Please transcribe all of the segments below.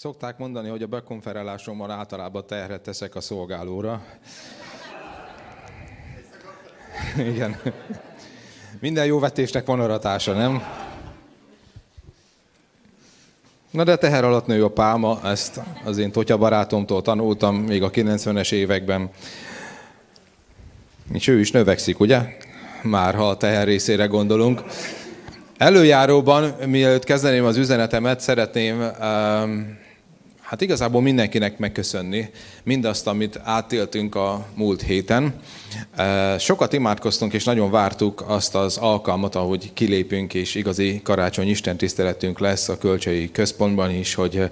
Szokták mondani, hogy a bekonferálásommal általában terhet teszek a szolgálóra. Igen. Minden jó vetésnek van aratása, nem? Na de teher alatt nő a pálma, ezt az én Totya barátomtól tanultam még a 90-es években. És ő is növekszik, ugye? Már ha a teher részére gondolunk. Előjáróban, mielőtt kezdeném az üzenetemet, szeretném um, hát igazából mindenkinek megköszönni mindazt, amit átéltünk a múlt héten. Sokat imádkoztunk, és nagyon vártuk azt az alkalmat, ahogy kilépünk, és igazi karácsony Isten tiszteletünk lesz a Kölcsei Központban is, hogy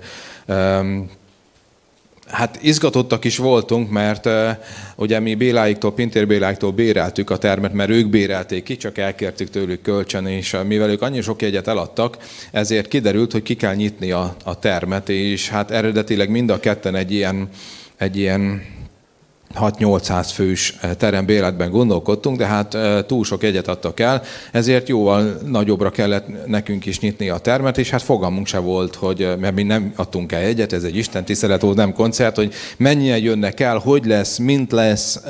Hát izgatottak is voltunk, mert uh, ugye mi Béláiktól, Pintér Béláiktól béreltük a termet, mert ők bérelték ki, csak elkértük tőlük kölcsön, és uh, mivel ők annyi sok jegyet eladtak, ezért kiderült, hogy ki kell nyitni a, a termet, és hát eredetileg mind a ketten egy ilyen, egy ilyen 6-800 fős eh, terembéletben gondolkodtunk, de hát eh, túl sok egyet adtak el, ezért jóval nagyobbra kellett nekünk is nyitni a termet, és hát fogalmunk se volt, hogy, eh, mert mi nem adtunk el egyet, ez egy Isten tisztelet volt, nem koncert, hogy mennyien jönnek el, hogy lesz, mint lesz,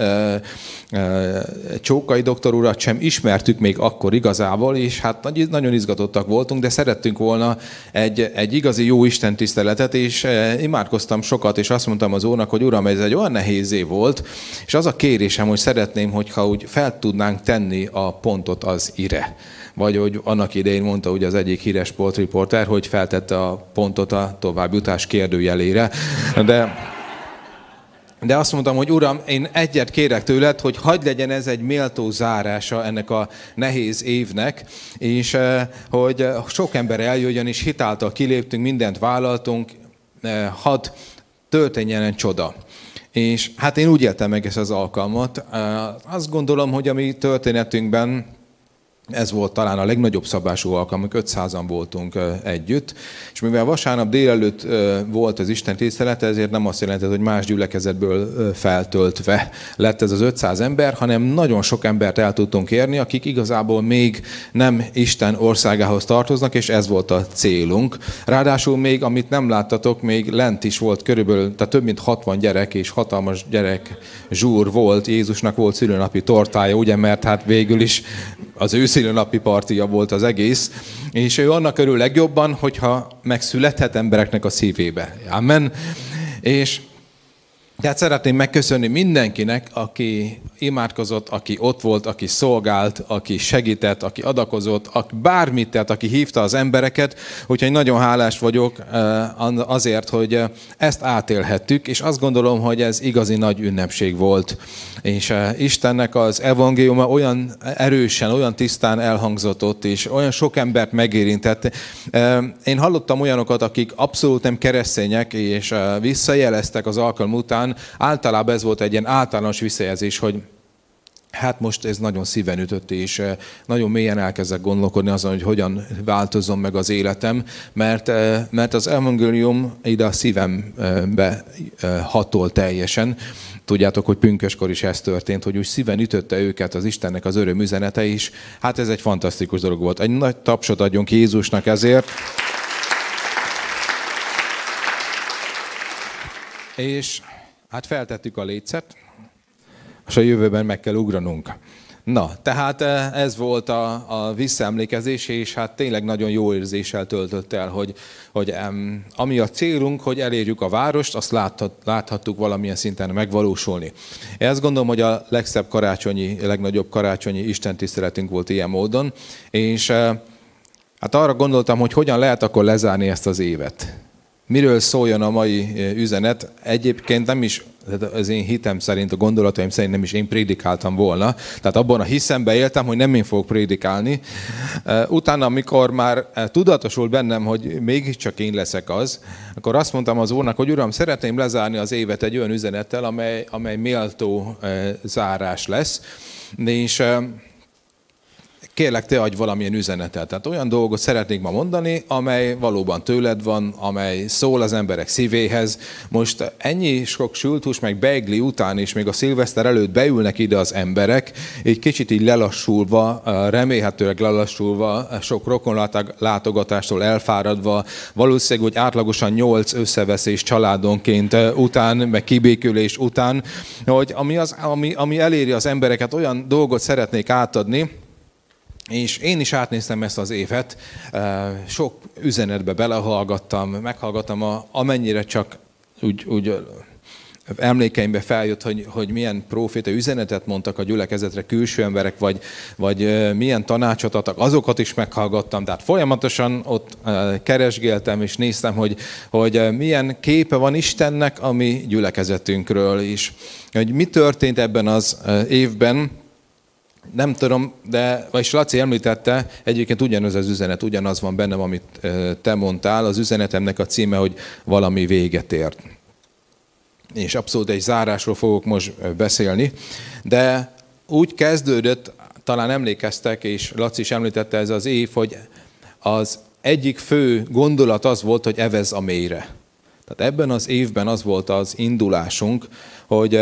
Csókai doktor urat sem ismertük még akkor igazából, és hát nagyon izgatottak voltunk, de szerettünk volna egy, egy igazi jó Isten tiszteletet, és imádkoztam sokat, és azt mondtam az ónak, hogy uram, ez egy olyan nehéz év volt, és az a kérésem, hogy szeretném, hogyha úgy fel tudnánk tenni a pontot az ire. Vagy hogy annak idején mondta ugye az egyik híres sportriporter, hogy feltette a pontot a továbbjutás kérdőjelére. De de azt mondtam, hogy Uram, én egyet kérek tőled, hogy hagyd legyen ez egy méltó zárása ennek a nehéz évnek, és eh, hogy sok ember eljöjjön, és hitáltal kiléptünk, mindent vállaltunk, eh, hadd történjen egy csoda. És hát én úgy éltem meg ezt az alkalmat. Azt gondolom, hogy a mi történetünkben ez volt talán a legnagyobb szabású alkalom, 500-an voltunk együtt, és mivel vasárnap délelőtt volt az Isten tisztelet, ezért nem azt jelenti, hogy más gyülekezetből feltöltve lett ez az 500 ember, hanem nagyon sok embert el tudtunk érni, akik igazából még nem Isten országához tartoznak, és ez volt a célunk. Ráadásul még, amit nem láttatok, még lent is volt körülbelül, tehát több mint 60 gyerek és hatalmas gyerek zsúr volt, Jézusnak volt szülőnapi tortája, ugye, mert hát végül is az ő napi partia volt az egész, és ő annak örül legjobban, hogyha megszülethet embereknek a szívébe. Amen. És tehát szeretném megköszönni mindenkinek, aki imádkozott, aki ott volt, aki szolgált, aki segített, aki adakozott, aki bármit tett, aki hívta az embereket. Úgyhogy nagyon hálás vagyok eh, azért, hogy eh, ezt átélhettük, és azt gondolom, hogy ez igazi nagy ünnepség volt. És eh, Istennek az evangéliuma olyan erősen, olyan tisztán elhangzott ott, és olyan sok embert megérintett. Én hallottam olyanokat, akik abszolút nem keresztények, és visszajeleztek az alkalom után, után általában ez volt egy ilyen általános visszajelzés, hogy hát most ez nagyon szíven ütött, és eh, nagyon mélyen elkezdek gondolkodni azon, hogy hogyan változom meg az életem, mert, eh, mert az evangélium ide a szívembe eh, hatol teljesen. Tudjátok, hogy pünköskor is ez történt, hogy úgy szíven ütötte őket az Istennek az öröm üzenete is. Hát ez egy fantasztikus dolog volt. Egy nagy tapsot adjunk Jézusnak ezért. És Hát feltettük a lécet, és a jövőben meg kell ugranunk. Na, tehát eh, ez volt a, a visszaemlékezés, és hát tényleg nagyon jó érzéssel töltött el, hogy, hogy em, ami a célunk, hogy elérjük a várost, azt láthat, láthattuk valamilyen szinten megvalósulni. Én azt gondolom, hogy a legszebb karácsonyi, legnagyobb karácsonyi istentiszteletünk volt ilyen módon, és eh, hát arra gondoltam, hogy hogyan lehet akkor lezárni ezt az évet. Miről szóljon a mai e, üzenet? Egyébként nem is, az én hitem szerint, a gondolataim szerint nem is én prédikáltam volna. Tehát abban a hiszembe éltem, hogy nem én fogok prédikálni. E, utána, amikor már e, tudatosult bennem, hogy mégiscsak én leszek az, akkor azt mondtam az úrnak, hogy uram, szeretném lezárni az évet egy olyan üzenettel, amely, amely méltó zárás lesz. És kérlek, te adj valamilyen üzenetet. Tehát olyan dolgot szeretnék ma mondani, amely valóban tőled van, amely szól az emberek szívéhez. Most ennyi sok sültus, meg beigli után is, még a szilveszter előtt beülnek ide az emberek, egy kicsit így lelassulva, remélhetőleg lelassulva, sok rokonlátogatástól elfáradva, valószínűleg, hogy átlagosan nyolc összeveszés családonként után, meg kibékülés után, hogy ami, az, ami, ami eléri az embereket, olyan dolgot szeretnék átadni, és én is átnéztem ezt az évet, sok üzenetbe belehallgattam, meghallgattam, a, amennyire csak úgy, úgy emlékeimbe feljött, hogy, hogy milyen proféta üzenetet mondtak a gyülekezetre külső emberek, vagy, vagy milyen tanácsot adtak, azokat is meghallgattam. Tehát folyamatosan ott keresgéltem, és néztem, hogy, hogy milyen képe van Istennek a mi gyülekezetünkről is. Hogy mi történt ebben az évben, nem tudom, de, vagyis Laci említette, egyébként ugyanaz az üzenet, ugyanaz van bennem, amit te mondtál. Az üzenetemnek a címe, hogy valami véget ért. És abszolút egy zárásról fogok most beszélni, de úgy kezdődött, talán emlékeztek, és Laci is említette ez az év, hogy az egyik fő gondolat az volt, hogy evez a mélyre. Tehát ebben az évben az volt az indulásunk, hogy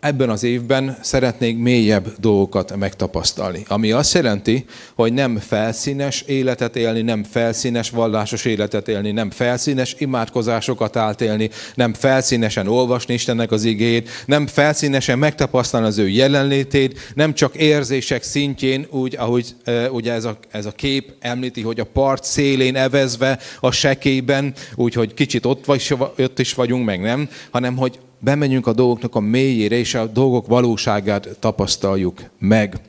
ebben az évben szeretnék mélyebb dolgokat megtapasztalni. Ami azt jelenti, hogy nem felszínes életet élni, nem felszínes vallásos életet élni, nem felszínes imádkozásokat átélni, nem felszínesen olvasni Istennek az igét, nem felszínesen megtapasztalni az ő jelenlétét, nem csak érzések szintjén, úgy, ahogy e, ugye ez a, ez a kép említi, hogy a part szélén evezve a sekében, úgyhogy kicsit ott, vagy, ott is vagyunk, meg nem, hanem hogy bemegyünk a dolgoknak a mélyére, és a dolgok valóságát tapasztaljuk meg.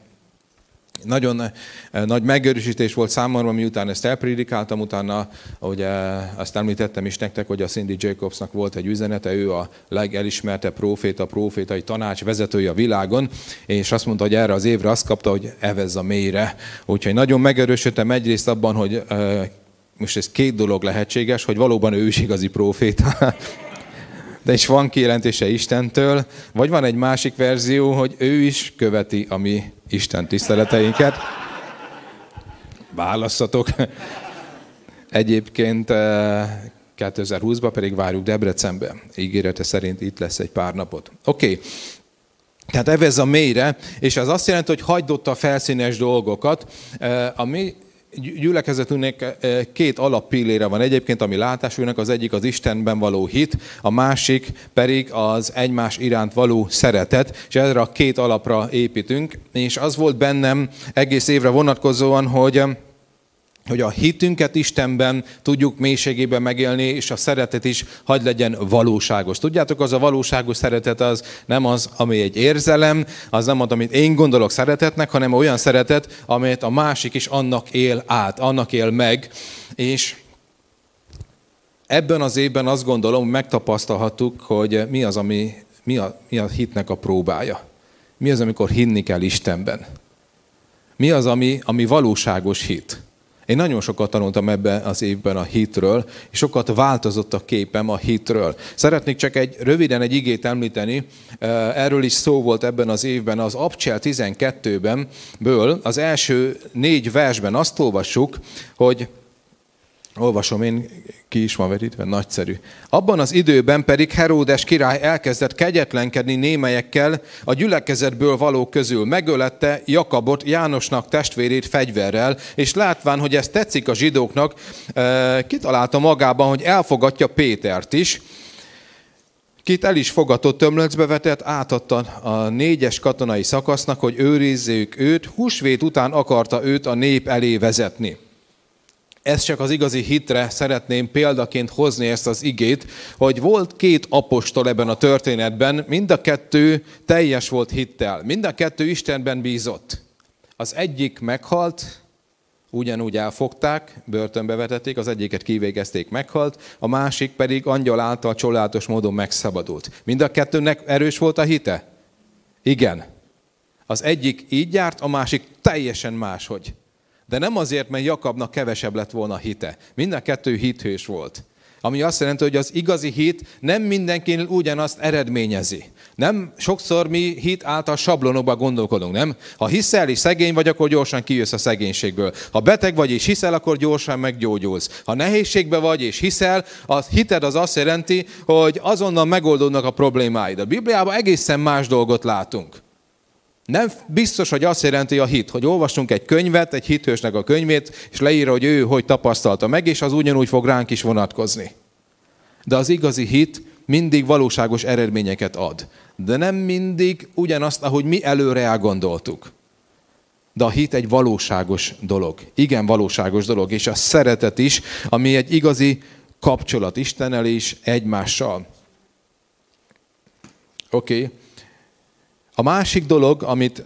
Nagyon eh, nagy megerősítés volt számomra, miután ezt elprédikáltam, utána, ahogy eh, azt említettem is nektek, hogy a Cindy Jacobsnak volt egy üzenete, ő a legelismertebb proféta, profétai tanács vezetője a világon, és azt mondta, hogy erre az évre azt kapta, hogy evez a mélyre. Úgyhogy nagyon megerősödtem egyrészt abban, hogy eh, most ez két dolog lehetséges, hogy valóban ő is igazi proféta, de is van kijelentése Istentől, vagy van egy másik verzió, hogy ő is követi a mi Isten tiszteleteinket. Választatok. Egyébként 2020-ban eh, pedig várjuk Debrecenbe. Ígérete szerint itt lesz egy pár napot. Oké. Okay. Tehát evez a mélyre, és az azt jelenti, hogy hagyd ott a felszínes dolgokat. Eh, a mi gyülekezetünknek eh, két alappillére van. Egyébként, ami látásúnak, az egyik az Istenben való hit, a másik pedig az egymás iránt való szeretet, és erre a két alapra építünk, és az volt bennem egész évre vonatkozóan, hogy hogy a hitünket Istenben tudjuk mélységében megélni, és a szeretet is hagy legyen valóságos. Tudjátok, az a valóságos szeretet az nem az, ami egy érzelem, az nem az, amit én gondolok szeretetnek, hanem olyan szeretet, amelyet a másik is annak él át, annak él meg. És ebben az évben azt gondolom, megtapasztalhattuk, hogy mi az, ami, mi a, mi a hitnek a próbája. Mi az, amikor hinni kell Istenben. Mi az, ami, ami valóságos hit. Én nagyon sokat tanultam ebben az évben a hitről, és sokat változott a képem a hitről. Szeretnék csak egy röviden egy igét említeni, erről is szó volt ebben az évben, az Abcsel 12-ben, ből az első négy versben azt olvassuk, hogy Olvasom én, ki is van vetítve, nagyszerű. Abban az időben pedig Heródes király elkezdett kegyetlenkedni némelyekkel a gyülekezetből való közül. Megölette Jakabot, Jánosnak testvérét fegyverrel, és látván, hogy ez tetszik a zsidóknak, eh, kitalálta magában, hogy elfogadja Pétert is, Kit el is fogatott tömlöcbe vetett, átadta a négyes katonai szakasznak, hogy őrizzék őt, húsvét után akarta őt a nép elé vezetni. Ez csak az igazi hitre szeretném példaként hozni ezt az igét, hogy volt két apostol ebben a történetben, mind a kettő teljes volt hittel, mind a kettő Istenben bízott. Az egyik meghalt, ugyanúgy elfogták, börtönbe vetették, az egyiket kivégezték, meghalt, a másik pedig angyal által csodálatos módon megszabadult. Mind a kettőnek erős volt a hite? Igen. Az egyik így járt, a másik teljesen máshogy. De nem azért, mert Jakabnak kevesebb lett volna hite. Mind a kettő hithős volt. Ami azt jelenti, hogy az igazi hit nem mindenkinél ugyanazt eredményezi. Nem sokszor mi hit által sablonokba gondolkodunk, nem? Ha hiszel és szegény vagy, akkor gyorsan kijössz a szegénységből. Ha beteg vagy és hiszel, akkor gyorsan meggyógyulsz. Ha nehézségbe vagy és hiszel, az hited az azt jelenti, hogy azonnal megoldódnak a problémáid. A Bibliában egészen más dolgot látunk. Nem biztos, hogy azt jelenti a hit, hogy olvasunk egy könyvet, egy hithősnek a könyvét, és leírja, hogy ő hogy tapasztalta meg, és az ugyanúgy fog ránk is vonatkozni. De az igazi hit mindig valóságos eredményeket ad. De nem mindig ugyanazt, ahogy mi előre elgondoltuk. De a hit egy valóságos dolog. Igen, valóságos dolog. És a szeretet is, ami egy igazi kapcsolat Istennel és egymással. Oké. Okay. A másik dolog, amit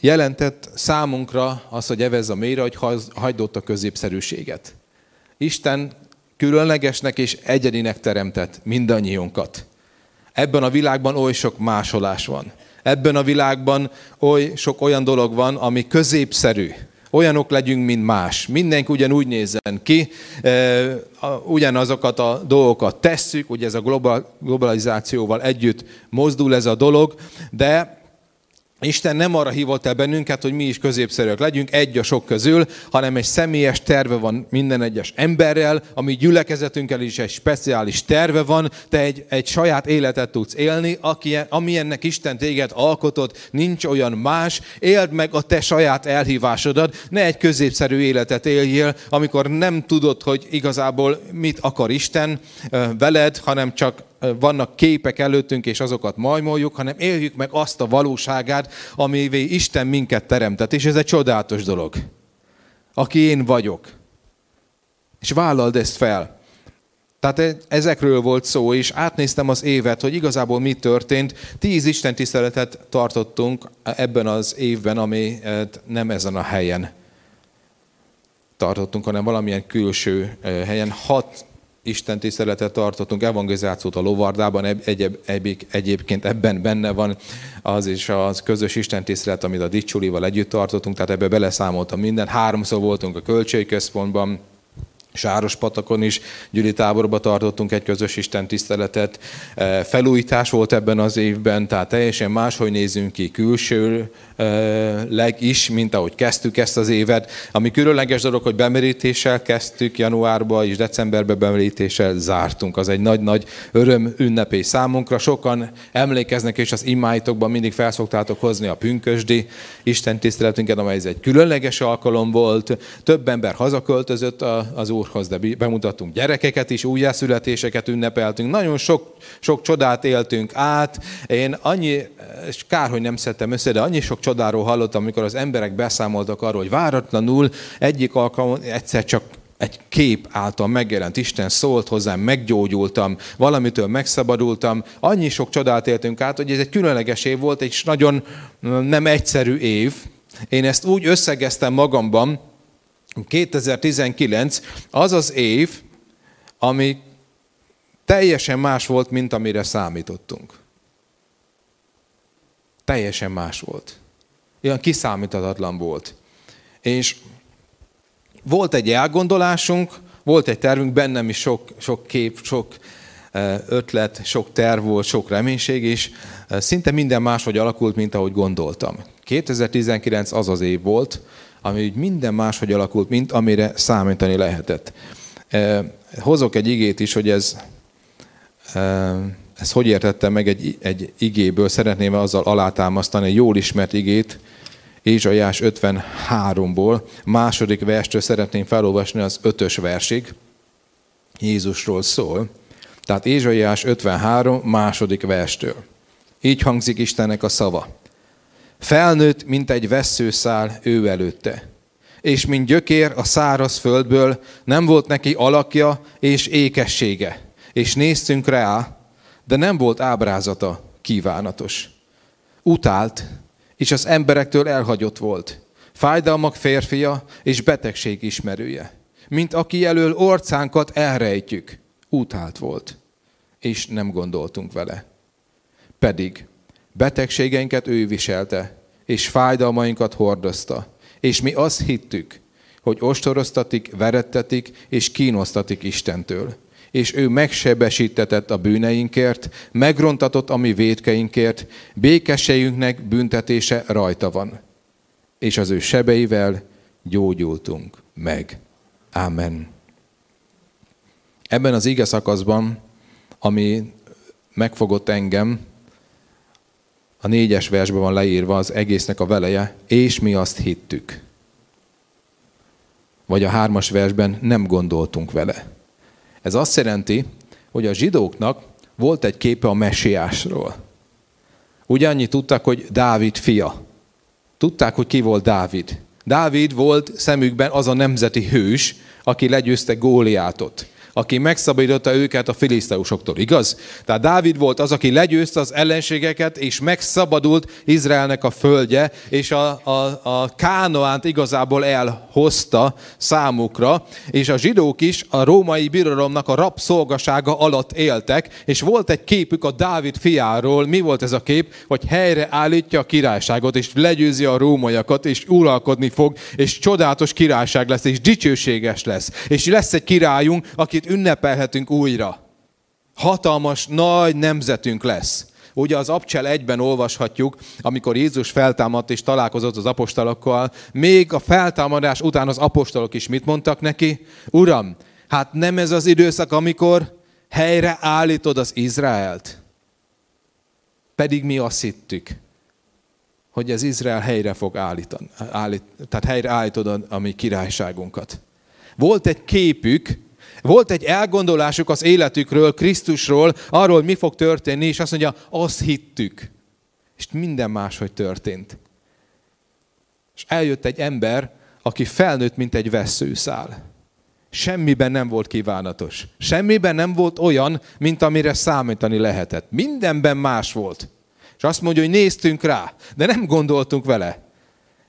jelentett számunkra az, hogy evez a mélyre, hogy hagyd ott a középszerűséget. Isten különlegesnek és egyedinek teremtett mindannyiunkat. Ebben a világban oly sok másolás van. Ebben a világban oly sok olyan dolog van, ami középszerű. Olyanok legyünk, mint más. Mindenki ugyanúgy nézzen ki, ugyanazokat a dolgokat tesszük, ugye ez a globalizációval együtt mozdul ez a dolog, de Isten nem arra hívott el bennünket, hogy mi is középszerűek legyünk, egy a sok közül, hanem egy személyes terve van minden egyes emberrel, ami gyülekezetünkkel is egy speciális terve van, te egy, egy saját életet tudsz élni, aki, ami ennek Isten téged alkotott, nincs olyan más, éld meg a te saját elhívásodat, ne egy középszerű életet éljél, amikor nem tudod, hogy igazából mit akar Isten veled, hanem csak vannak képek előttünk, és azokat majmoljuk, hanem éljük meg azt a valóságát, amivé Isten minket teremtett. És ez egy csodálatos dolog. Aki én vagyok. És vállald ezt fel. Tehát e- ezekről volt szó, és átnéztem az évet, hogy igazából mi történt. Tíz Isten tiszteletet tartottunk ebben az évben, ami nem ezen a helyen tartottunk, hanem valamilyen külső helyen. Hat Isten tiszteletet tartottunk, evangelizációt a lovardában, egyéb, egyéb, egyébként ebben benne van. Az is az közös Isten tisztelet, amit a Dicsulival együtt tartottunk, tehát ebbe beleszámoltam minden. Háromszor voltunk a költségközpontban, Sárospatakon is gyűli táborba tartottunk egy közös Isten tiszteletet. E, felújítás volt ebben az évben, tehát teljesen máshogy nézünk ki külső e, is, mint ahogy kezdtük ezt az évet. Ami különleges dolog, hogy bemerítéssel kezdtük januárban és decemberben bemerítéssel zártunk. Az egy nagy-nagy öröm ünnepé számunkra. Sokan emlékeznek, és az imáitokban mindig felszoktátok hozni a pünkösdi Isten tiszteletünket, amely ez egy különleges alkalom volt. Több ember hazaköltözött az Úr Úrhoz, de bemutattunk gyerekeket is, újjászületéseket ünnepeltünk, nagyon sok, sok csodát éltünk át. Én annyi, és kár, hogy nem szedtem össze, de annyi sok csodáról hallottam, amikor az emberek beszámoltak arról, hogy váratlanul egyik alkalommal egyszer csak egy kép által megjelent Isten szólt hozzám, meggyógyultam, valamitől megszabadultam. Annyi sok csodát éltünk át, hogy ez egy különleges év volt, és nagyon nem egyszerű év. Én ezt úgy összegeztem magamban, 2019 az az év, ami teljesen más volt, mint amire számítottunk. Teljesen más volt. Olyan kiszámíthatatlan volt. És volt egy elgondolásunk, volt egy tervünk, bennem is sok, sok kép, sok e, ötlet, sok terv volt, sok reménység, és e, szinte minden máshogy alakult, mint ahogy gondoltam. 2019 az az év volt, ami úgy minden máshogy alakult, mint amire számítani lehetett. Hozok egy igét is, hogy ez, ez hogy értettem meg egy, egy igéből, szeretném azzal alátámasztani egy jól ismert igét, Ézsaiás 53-ból, második verstől szeretném felolvasni az ötös versig. Jézusról szól. Tehát Ézsaiás 53, második verstől. Így hangzik Istennek a szava. Felnőtt, mint egy veszőszál ő előtte. És mint gyökér a száraz földből nem volt neki alakja és ékessége. És néztünk rá, de nem volt ábrázata kívánatos. Utált, és az emberektől elhagyott volt. Fájdalmak férfia és betegség ismerője. Mint aki elől orcánkat elrejtjük. Utált volt, és nem gondoltunk vele. Pedig Betegségeinket ő viselte, és fájdalmainkat hordozta. És mi azt hittük, hogy ostoroztatik, verettetik és kínosztatik Istentől. és ő megsebesítetett a bűneinkért, megrontatott a mi védkeinkért, békességünknek büntetése rajta van. És az ő sebeivel gyógyultunk meg. Amen. Ebben az ige szakaszban, ami megfogott engem, a négyes versben van leírva az egésznek a veleje, és mi azt hittük. Vagy a hármas versben nem gondoltunk vele. Ez azt jelenti, hogy a zsidóknak volt egy képe a messiásról. Ugyannyit tudták, hogy Dávid fia. Tudták, hogy ki volt Dávid. Dávid volt szemükben az a nemzeti hős, aki legyőzte Góliátot aki megszabadította őket a filiszteusoktól, igaz? Tehát Dávid volt az, aki legyőzte az ellenségeket, és megszabadult Izraelnek a földje, és a, a, a Kánoánt igazából elhozta számukra, és a zsidók is a római birodalomnak a rabszolgasága alatt éltek, és volt egy képük a Dávid fiáról. Mi volt ez a kép? Hogy helyre állítja a királyságot, és legyőzi a rómaiakat, és uralkodni fog, és csodálatos királyság lesz, és dicsőséges lesz. És lesz egy királyunk, akit ünnepelhetünk újra. Hatalmas, nagy nemzetünk lesz. Ugye az Abcsel egyben olvashatjuk, amikor Jézus feltámadt és találkozott az apostolokkal, még a feltámadás után az apostolok is mit mondtak neki? Uram, hát nem ez az időszak, amikor helyre állítod az Izraelt? Pedig mi azt hittük, hogy az Izrael helyre fog állítani, állít, tehát helyre állítod a, a mi királyságunkat. Volt egy képük, volt egy elgondolásuk az életükről, Krisztusról, arról, mi fog történni, és azt mondja, azt hittük. És minden máshogy történt. És eljött egy ember, aki felnőtt, mint egy veszőszál. Semmiben nem volt kívánatos. Semmiben nem volt olyan, mint amire számítani lehetett. Mindenben más volt. És azt mondja, hogy néztünk rá, de nem gondoltunk vele.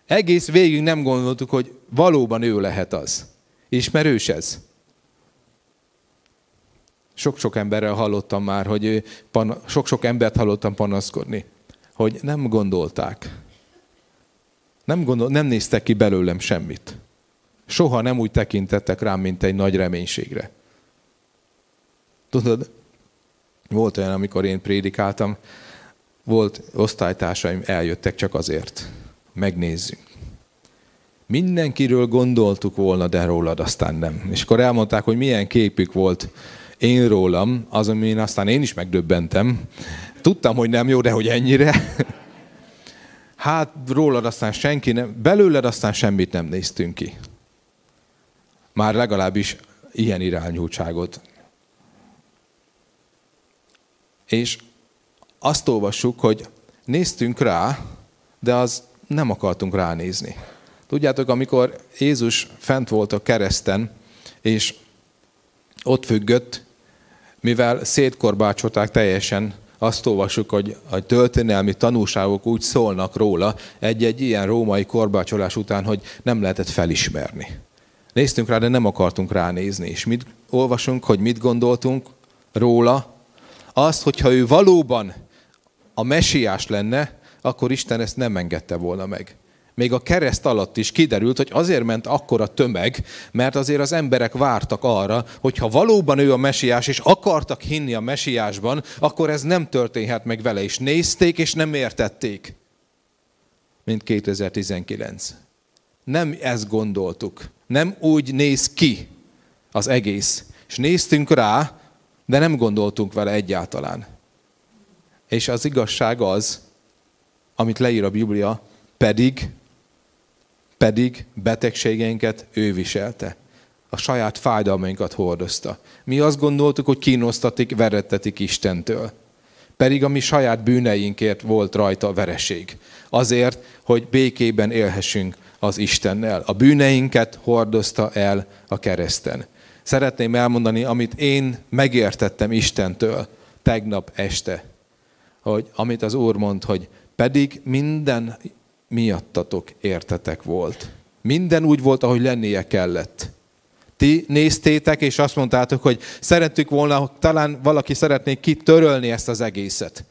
Egész végig nem gondoltuk, hogy valóban ő lehet az. Ismerős ez? Sok-sok emberrel hallottam már, hogy sok-sok embert hallottam panaszkodni, hogy nem gondolták. Nem, gondol, nem néztek ki belőlem semmit. Soha nem úgy tekintettek rám, mint egy nagy reménységre. Tudod, volt olyan, amikor én prédikáltam, volt osztálytársaim, eljöttek csak azért. Megnézzünk. Mindenkiről gondoltuk volna, de rólad aztán nem. És akkor elmondták, hogy milyen képük volt én rólam, az, amin aztán én is megdöbbentem. Tudtam, hogy nem jó, de hogy ennyire. Hát rólad aztán senki nem, belőled aztán semmit nem néztünk ki. Már legalábbis ilyen irányultságot. És azt olvassuk, hogy néztünk rá, de az nem akartunk ránézni. Tudjátok, amikor Jézus fent volt a kereszten, és ott függött, mivel szétkorbácsolták teljesen, azt olvasjuk, hogy a történelmi tanúságok úgy szólnak róla egy-egy ilyen római korbácsolás után, hogy nem lehetett felismerni. Néztünk rá, de nem akartunk ránézni. És mit olvasunk, hogy mit gondoltunk róla? Azt, hogyha ő valóban a mesiás lenne, akkor Isten ezt nem engedte volna meg még a kereszt alatt is kiderült, hogy azért ment akkora tömeg, mert azért az emberek vártak arra, hogy ha valóban ő a mesiás, és akartak hinni a mesiásban, akkor ez nem történhet meg vele, és nézték, és nem értették, mint 2019. Nem ezt gondoltuk. Nem úgy néz ki az egész. És néztünk rá, de nem gondoltunk vele egyáltalán. És az igazság az, amit leír a Biblia, pedig pedig betegségeinket ő viselte. A saját fájdalmainkat hordozta. Mi azt gondoltuk, hogy kínosztatik, verettetik Istentől. Pedig a mi saját bűneinkért volt rajta vereség. Azért, hogy békében élhessünk az Istennel. A bűneinket hordozta el a kereszten. Szeretném elmondani, amit én megértettem Istentől tegnap este, hogy amit az Úr mond, hogy pedig minden miattatok értetek volt. Minden úgy volt, ahogy lennie kellett. Ti néztétek, és azt mondtátok, hogy szerettük volna, hogy talán valaki szeretné kitörölni ezt az egészet.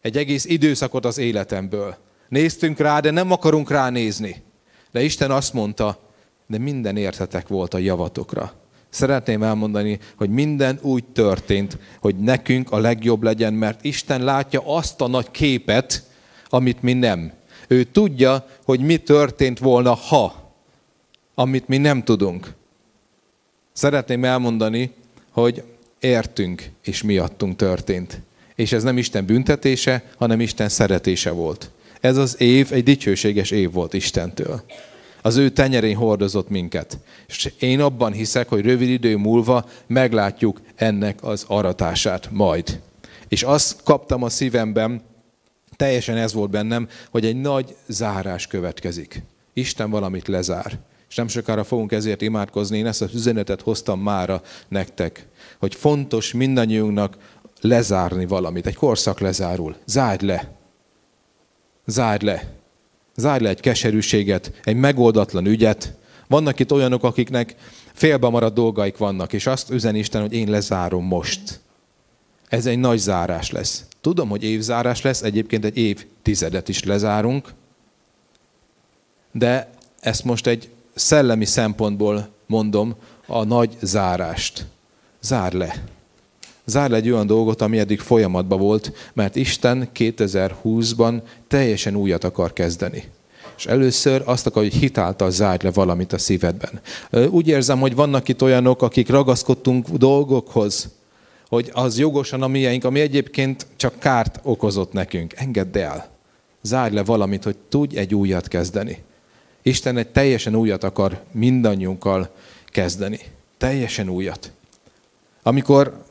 Egy egész időszakot az életemből. Néztünk rá, de nem akarunk ránézni. De Isten azt mondta, de minden értetek volt a javatokra. Szeretném elmondani, hogy minden úgy történt, hogy nekünk a legjobb legyen, mert Isten látja azt a nagy képet, amit mi nem. Ő tudja, hogy mi történt volna, ha, amit mi nem tudunk. Szeretném elmondani, hogy értünk, és miattunk történt. És ez nem Isten büntetése, hanem Isten szeretése volt. Ez az év egy dicsőséges év volt Istentől. Az ő tenyerén hordozott minket. És én abban hiszek, hogy rövid idő múlva meglátjuk ennek az aratását majd. És azt kaptam a szívemben, teljesen ez volt bennem, hogy egy nagy zárás következik. Isten valamit lezár. És nem sokára fogunk ezért imádkozni. Én ezt az üzenetet hoztam mára nektek, hogy fontos mindannyiunknak lezárni valamit. Egy korszak lezárul. Zárd le. Zárd le. Zárd le egy keserűséget, egy megoldatlan ügyet. Vannak itt olyanok, akiknek félbe maradt dolgaik vannak, és azt üzen Isten, hogy én lezárom most. Ez egy nagy zárás lesz. Tudom, hogy évzárás lesz, egyébként egy év tizedet is lezárunk, de ezt most egy szellemi szempontból mondom, a nagy zárást. Zár le. Zár le egy olyan dolgot, ami eddig folyamatban volt, mert Isten 2020-ban teljesen újat akar kezdeni. És először azt akar, hogy hitáltal zárj le valamit a szívedben. Úgy érzem, hogy vannak itt olyanok, akik ragaszkodtunk dolgokhoz, hogy az jogosan a miénk, ami egyébként csak kárt okozott nekünk. Engedd el. Zárj le valamit, hogy tudj egy újat kezdeni. Isten egy teljesen újat akar mindannyiunkkal kezdeni. Teljesen újat. Amikor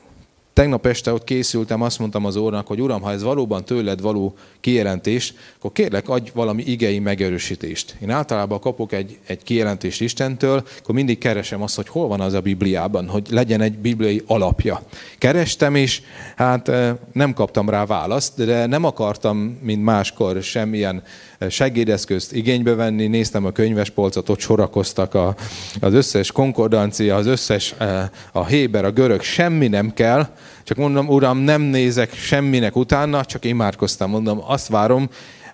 Tegnap este ott készültem, azt mondtam az Úrnak, hogy Uram, ha ez valóban tőled való kijelentés, akkor kérlek, adj valami igei megerősítést. Én általában kapok egy, egy kijelentést Istentől, akkor mindig keresem azt, hogy hol van az a Bibliában, hogy legyen egy bibliai alapja. Kerestem, és hát nem kaptam rá választ, de nem akartam, mint máskor, semmilyen segédeszközt igénybe venni, néztem a könyvespolcot, ott sorakoztak a, az összes konkordancia, az összes, a héber, a görög, semmi nem kell, csak mondom, Uram, nem nézek semminek utána, csak imádkoztam, mondom, azt várom,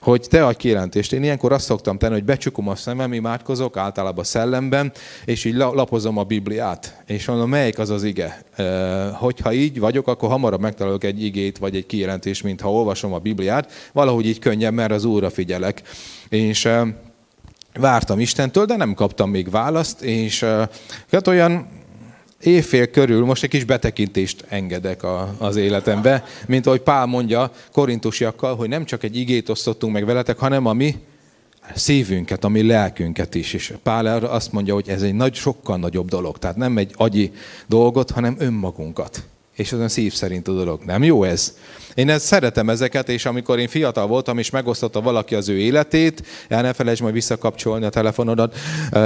hogy te adj kijelentést. Én ilyenkor azt szoktam tenni, hogy becsukom a szemem, imádkozok, általában szellemben, és így lapozom a Bibliát. És mondom, melyik az az ige? Hogyha így vagyok, akkor hamarabb megtalálok egy igét, vagy egy kijelentést, mint ha olvasom a Bibliát. Valahogy így könnyebb, mert az Úrra figyelek. És vártam Istentől, de nem kaptam még választ, és hát olyan évfél körül most egy kis betekintést engedek a, az életembe, mint ahogy Pál mondja korintusiakkal, hogy nem csak egy igét osztottunk meg veletek, hanem a mi szívünket, a mi lelkünket is. És Pál azt mondja, hogy ez egy nagy, sokkal nagyobb dolog. Tehát nem egy agyi dolgot, hanem önmagunkat. És az a szív szerint a dolog. Nem jó ez? Én ezt szeretem ezeket, és amikor én fiatal voltam, és megosztotta valaki az ő életét, el ne felejtsd majd visszakapcsolni a telefonodat uh,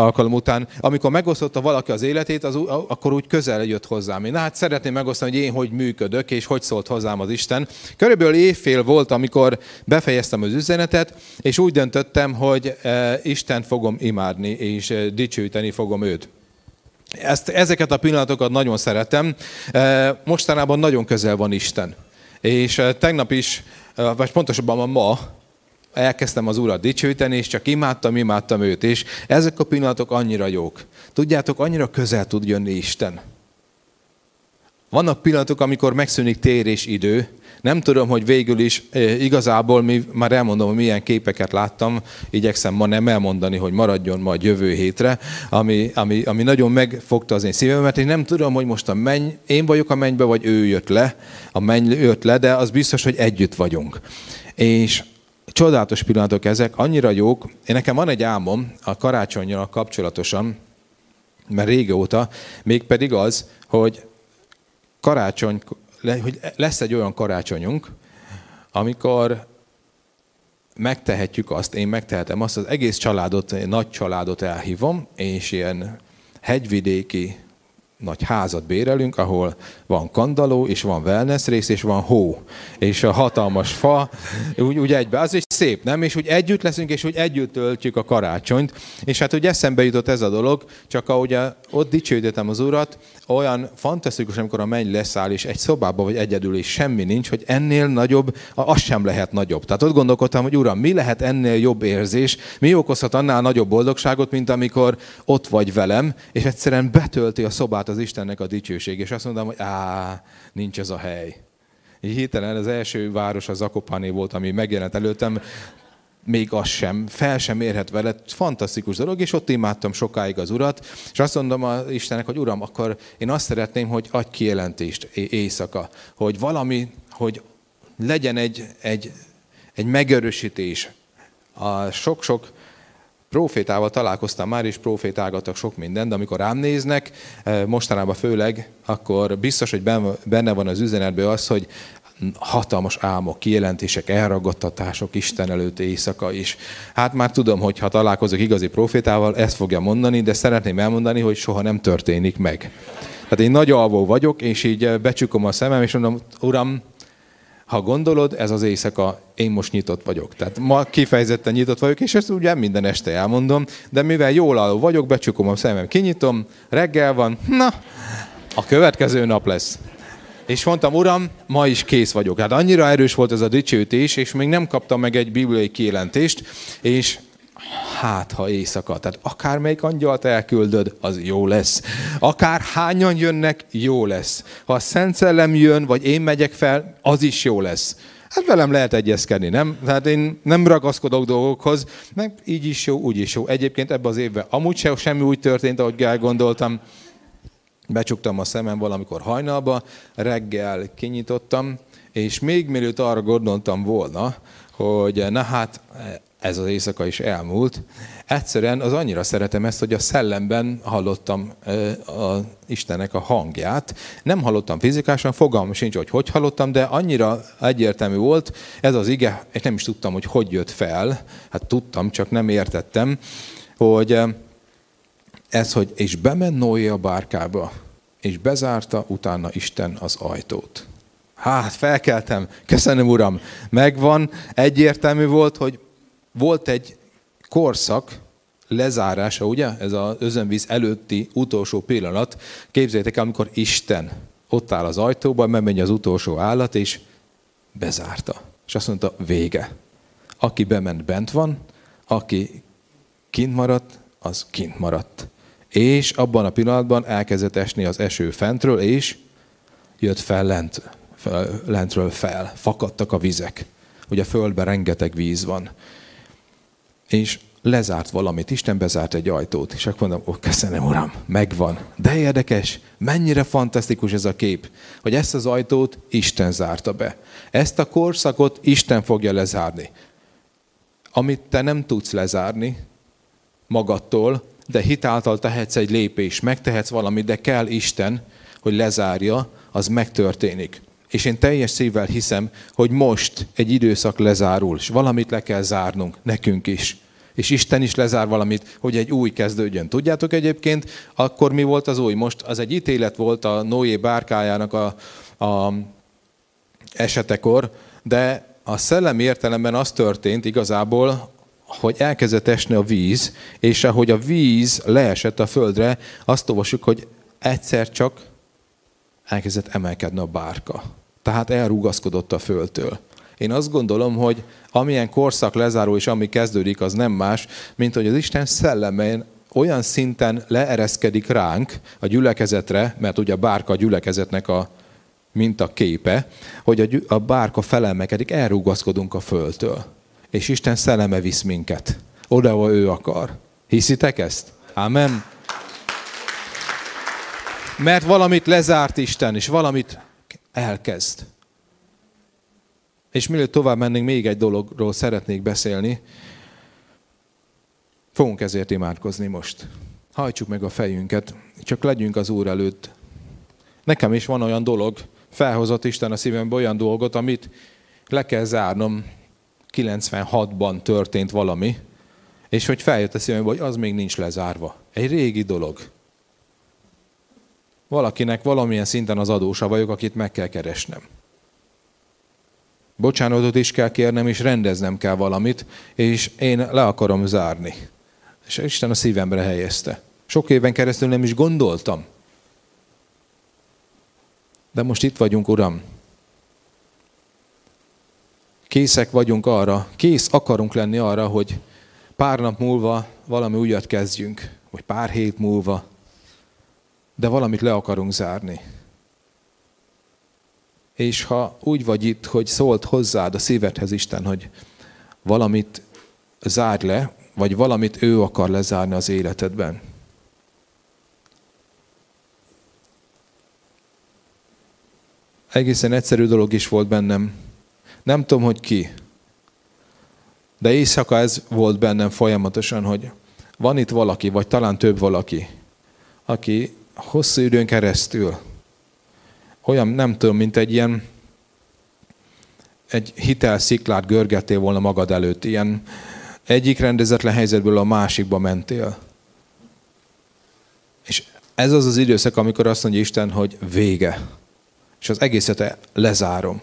alkalom után, amikor megosztotta valaki az életét, az, akkor úgy közel jött hozzám. Én hát szeretném megosztani, hogy én hogy működök, és hogy szólt hozzám az Isten. Körülbelül évfél volt, amikor befejeztem az üzenetet, és úgy döntöttem, hogy uh, Isten fogom imádni, és dicsőíteni fogom őt. Ezt, ezeket a pillanatokat nagyon szeretem. Mostanában nagyon közel van Isten. És tegnap is, vagy pontosabban ma, elkezdtem az Urat dicsőíteni, és csak imádtam, imádtam őt. És ezek a pillanatok annyira jók. Tudjátok, annyira közel tud jönni Isten. Vannak pillanatok, amikor megszűnik tér és idő, nem tudom, hogy végül is igazából mi, már elmondom, hogy milyen képeket láttam, igyekszem ma nem elmondani, hogy maradjon majd jövő hétre, ami, ami, ami nagyon megfogta az én szívemet, és nem tudom, hogy most a menny, én vagyok a mennybe, vagy ő jött le, a menny jött le, de az biztos, hogy együtt vagyunk. És csodálatos pillanatok ezek, annyira jók. Én nekem van egy álmom a karácsonyjal kapcsolatosan, mert régóta, mégpedig az, hogy karácsony, hogy lesz egy olyan karácsonyunk, amikor megtehetjük azt, én megtehetem azt, az egész családot, nagy családot elhívom, és ilyen hegyvidéki nagy házat bérelünk, ahol van kandaló, és van wellness rész, és van hó, és a hatalmas fa, úgy, úgy egybe. Az is szép, nem? És úgy együtt leszünk, és úgy együtt töltjük a karácsonyt. És hát úgy eszembe jutott ez a dolog, csak ahogy ott dicsőítettem az urat, olyan fantasztikus, amikor a menny leszáll, és egy szobában vagy egyedül, és semmi nincs, hogy ennél nagyobb, az sem lehet nagyobb. Tehát ott gondolkodtam, hogy uram, mi lehet ennél jobb érzés, mi okozhat annál nagyobb boldogságot, mint amikor ott vagy velem, és egyszerűen betölti a szobát az Istennek a dicsőség. És azt mondom, hogy á, nincs ez a hely. Így hirtelen az első város az Zakopáné volt, ami megjelent előttem, még az sem, fel sem érhet vele, fantasztikus dolog, és ott imádtam sokáig az Urat, és azt mondom a Istennek, hogy Uram, akkor én azt szeretném, hogy adj kijelentést éjszaka, hogy valami, hogy legyen egy, egy, egy megerősítés. A sok-sok profétával találkoztam már, és profétálgattak sok mindent, de amikor rám néznek, eh, mostanában főleg, akkor biztos, hogy benne van az üzenetben az, hogy hatalmas álmok, kijelentések, elragadtatások Isten előtt éjszaka is. Hát már tudom, hogy ha találkozok igazi profétával, ezt fogja mondani, de szeretném elmondani, hogy soha nem történik meg. Tehát én nagy alvó vagyok, és így eh, becsukom a szemem, és mondom, Uram, ha gondolod, ez az éjszaka, én most nyitott vagyok. Tehát ma kifejezetten nyitott vagyok, és ezt ugye minden este elmondom, de mivel jól álló vagyok, becsukom a szemem, kinyitom, reggel van, na, a következő nap lesz. És mondtam, uram, ma is kész vagyok. Hát annyira erős volt ez a dicsőtés, és még nem kaptam meg egy bibliai kijelentést, és hát ha éjszaka, tehát akármelyik angyalt elküldöd, az jó lesz. Akár hányan jönnek, jó lesz. Ha a Szent Szellem jön, vagy én megyek fel, az is jó lesz. Hát velem lehet egyezkedni, nem? Tehát én nem ragaszkodok dolgokhoz, meg így is jó, úgy is jó. Egyébként ebben az évben amúgy sem semmi úgy történt, ahogy elgondoltam. Becsuktam a szemem valamikor hajnalba, reggel kinyitottam, és még mielőtt arra gondoltam volna, hogy na hát ez az éjszaka is elmúlt. Egyszerűen az annyira szeretem ezt, hogy a szellemben hallottam a Istennek a hangját. Nem hallottam fizikálisan, fogalmam sincs, hogy hogy hallottam, de annyira egyértelmű volt ez az ige, és nem is tudtam, hogy hogy jött fel. Hát tudtam, csak nem értettem, hogy ez, hogy és bement Noé a bárkába, és bezárta utána Isten az ajtót. Hát, felkeltem, köszönöm Uram, megvan, egyértelmű volt, hogy volt egy korszak lezárása, ugye? Ez az özönvíz előtti utolsó pillanat. Képzeljétek el, amikor Isten ott áll az ajtóban, megy az utolsó állat, és bezárta. És azt mondta, vége. Aki bement, bent van, aki kint maradt, az kint maradt. És abban a pillanatban elkezdett esni az eső fentről, és jött fel, lent, fel lentről fel. Fakadtak a vizek. Ugye a földben rengeteg víz van és lezárt valamit, Isten bezárt egy ajtót, és akkor mondom, ó, köszönöm, Uram, megvan. De érdekes, mennyire fantasztikus ez a kép, hogy ezt az ajtót Isten zárta be. Ezt a korszakot Isten fogja lezárni. Amit te nem tudsz lezárni magadtól, de hitáltal tehetsz egy lépés, megtehetsz valamit, de kell Isten, hogy lezárja, az megtörténik. És én teljes szívvel hiszem, hogy most egy időszak lezárul, és valamit le kell zárnunk, nekünk is. És Isten is lezár valamit, hogy egy új kezdődjön. Tudjátok egyébként, akkor mi volt az új? Most az egy ítélet volt a Noé bárkájának a, a esetekor, de a szellemi értelemben az történt igazából, hogy elkezdett esni a víz, és ahogy a víz leesett a földre, azt olvasjuk, hogy egyszer csak elkezdett emelkedni a bárka tehát elrugaszkodott a földtől. Én azt gondolom, hogy amilyen korszak lezáró és ami kezdődik, az nem más, mint hogy az Isten szellemén olyan szinten leereszkedik ránk a gyülekezetre, mert ugye a bárka a gyülekezetnek a mint a képe, hogy a, gy- a bárka felemelkedik, elrugaszkodunk a földtől. És Isten szelleme visz minket. Oda, ahol ő akar. Hiszitek ezt? Amen. Mert valamit lezárt Isten, és valamit elkezd. És mielőtt tovább mennénk, még egy dologról szeretnék beszélni. Fogunk ezért imádkozni most. Hajtsuk meg a fejünket, csak legyünk az Úr előtt. Nekem is van olyan dolog, felhozott Isten a szívembe olyan dolgot, amit le kell zárnom. 96-ban történt valami, és hogy feljött a szívembe, hogy az még nincs lezárva. Egy régi dolog. valakinek valamilyen szinten az adósa vagyok, akit meg kell keresnem. Bocsánatot is kell kérnem, és rendeznem kell valamit, és én le akarom zárni. És Isten a szívemre helyezte. Sok éven keresztül nem is gondoltam. De most itt vagyunk, Uram. Készek vagyunk arra, kész akarunk lenni arra, hogy pár nap múlva valami újat kezdjünk, vagy pár hét múlva, de valamit le akarunk zárni. És ha úgy vagy itt, hogy szólt hozzád a szívedhez Isten, hogy valamit zárj le, vagy valamit ő akar lezárni az életedben. Egészen egyszerű dolog is volt bennem. Nem tudom, hogy ki. De éjszaka ez volt bennem folyamatosan, hogy van itt valaki, vagy talán több valaki, aki hosszú időn keresztül olyan, nem tudom, mint egy ilyen egy hitelsziklát görgettél volna magad előtt. Ilyen egyik rendezetlen helyzetből a másikba mentél. És ez az az időszak, amikor azt mondja Isten, hogy vége. És az egészet lezárom.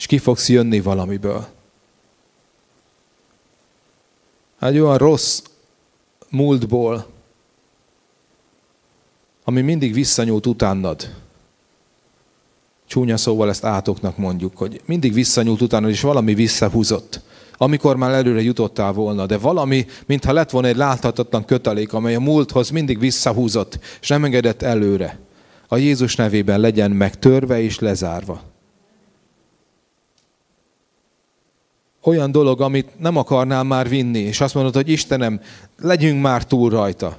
És ki fogsz jönni valamiből. Egy olyan rossz múltból, ami mindig visszanyúlt utánad. Csúnya szóval ezt átoknak mondjuk, hogy mindig visszanyúlt utána, és valami visszahúzott. Amikor már előre jutottál volna, de valami, mintha lett volna egy láthatatlan kötelék, amely a múlthoz mindig visszahúzott, és nem engedett előre. A Jézus nevében legyen megtörve és lezárva. Olyan dolog, amit nem akarnál már vinni, és azt mondod, hogy Istenem, legyünk már túl rajta.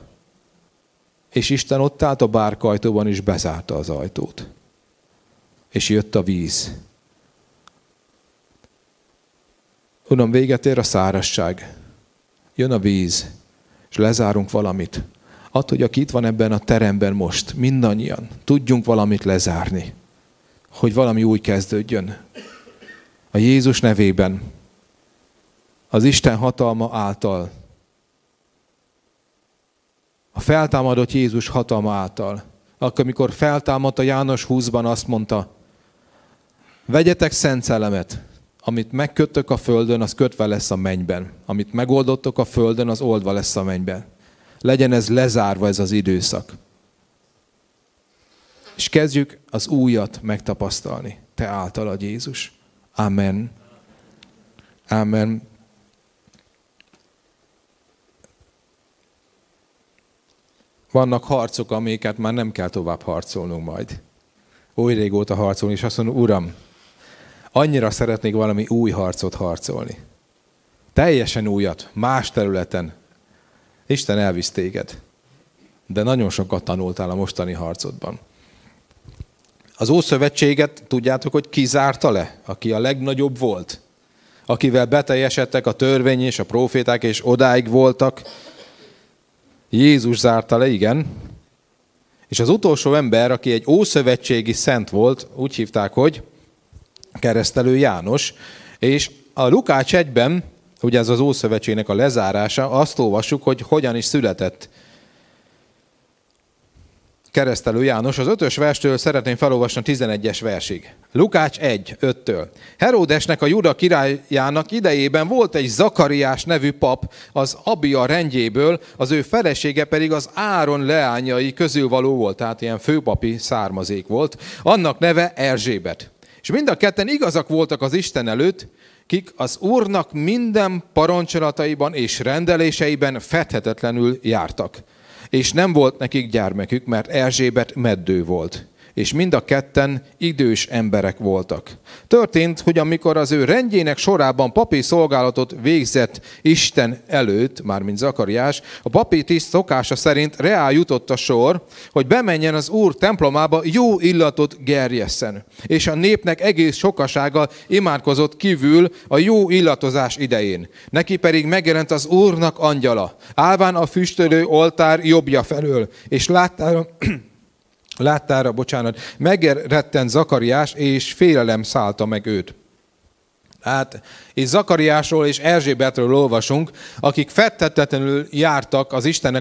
És Isten ott állt a bárkajtóban, és bezárta az ajtót és jött a víz. Uram, véget ér a szárasság. Jön a víz, és lezárunk valamit. Attól, hogy aki itt van ebben a teremben most, mindannyian, tudjunk valamit lezárni. Hogy valami új kezdődjön. A Jézus nevében, az Isten hatalma által, a feltámadott Jézus hatalma által, akkor, amikor feltámadta János 20-ban azt mondta, Vegyetek szent szellemet, amit megkötök a földön, az kötve lesz a mennyben. Amit megoldottok a földön, az oldva lesz a mennyben. Legyen ez lezárva ez az időszak. És kezdjük az újat megtapasztalni. Te általad, Jézus. Amen. Amen. Vannak harcok, amiket már nem kell tovább harcolnunk majd. Oly régóta harcolni, és azt mondom, Uram, annyira szeretnék valami új harcot harcolni. Teljesen újat, más területen. Isten elvisz téged. De nagyon sokat tanultál a mostani harcodban. Az Ószövetséget tudjátok, hogy ki zárta le? Aki a legnagyobb volt? Akivel beteljesedtek a törvény és a proféták, és odáig voltak. Jézus zárta le, igen. És az utolsó ember, aki egy ószövetségi szent volt, úgy hívták, hogy keresztelő János, és a Lukács egyben, ugye ez az Ószövetségnek a lezárása, azt olvassuk, hogy hogyan is született keresztelő János. Az ötös verstől szeretném felolvasni a 11-es versig. Lukács 1, 5-től. Heródesnek a Juda királyának idejében volt egy Zakariás nevű pap az Abia rendjéből, az ő felesége pedig az Áron leányai közül való volt, tehát ilyen főpapi származék volt. Annak neve Erzsébet. És mind a ketten igazak voltak az Isten előtt, kik az Úrnak minden parancsolataiban és rendeléseiben fethetetlenül jártak. És nem volt nekik gyermekük, mert Erzsébet meddő volt és mind a ketten idős emberek voltak. Történt, hogy amikor az ő rendjének sorában papi szolgálatot végzett Isten előtt, mármint Zakariás, a papi tiszt szokása szerint reál jutott a sor, hogy bemenjen az Úr templomába jó illatot gerjesszen. És a népnek egész sokasága imádkozott kívül a jó illatozás idején. Neki pedig megjelent az Úrnak angyala, állván a füstölő oltár jobbja felől, és láttára láttára, bocsánat, megrettent Zakariás, és félelem szállta meg őt. Hát, és Zakariásról és Erzsébetről olvasunk, akik fettetetlenül jártak az Istennek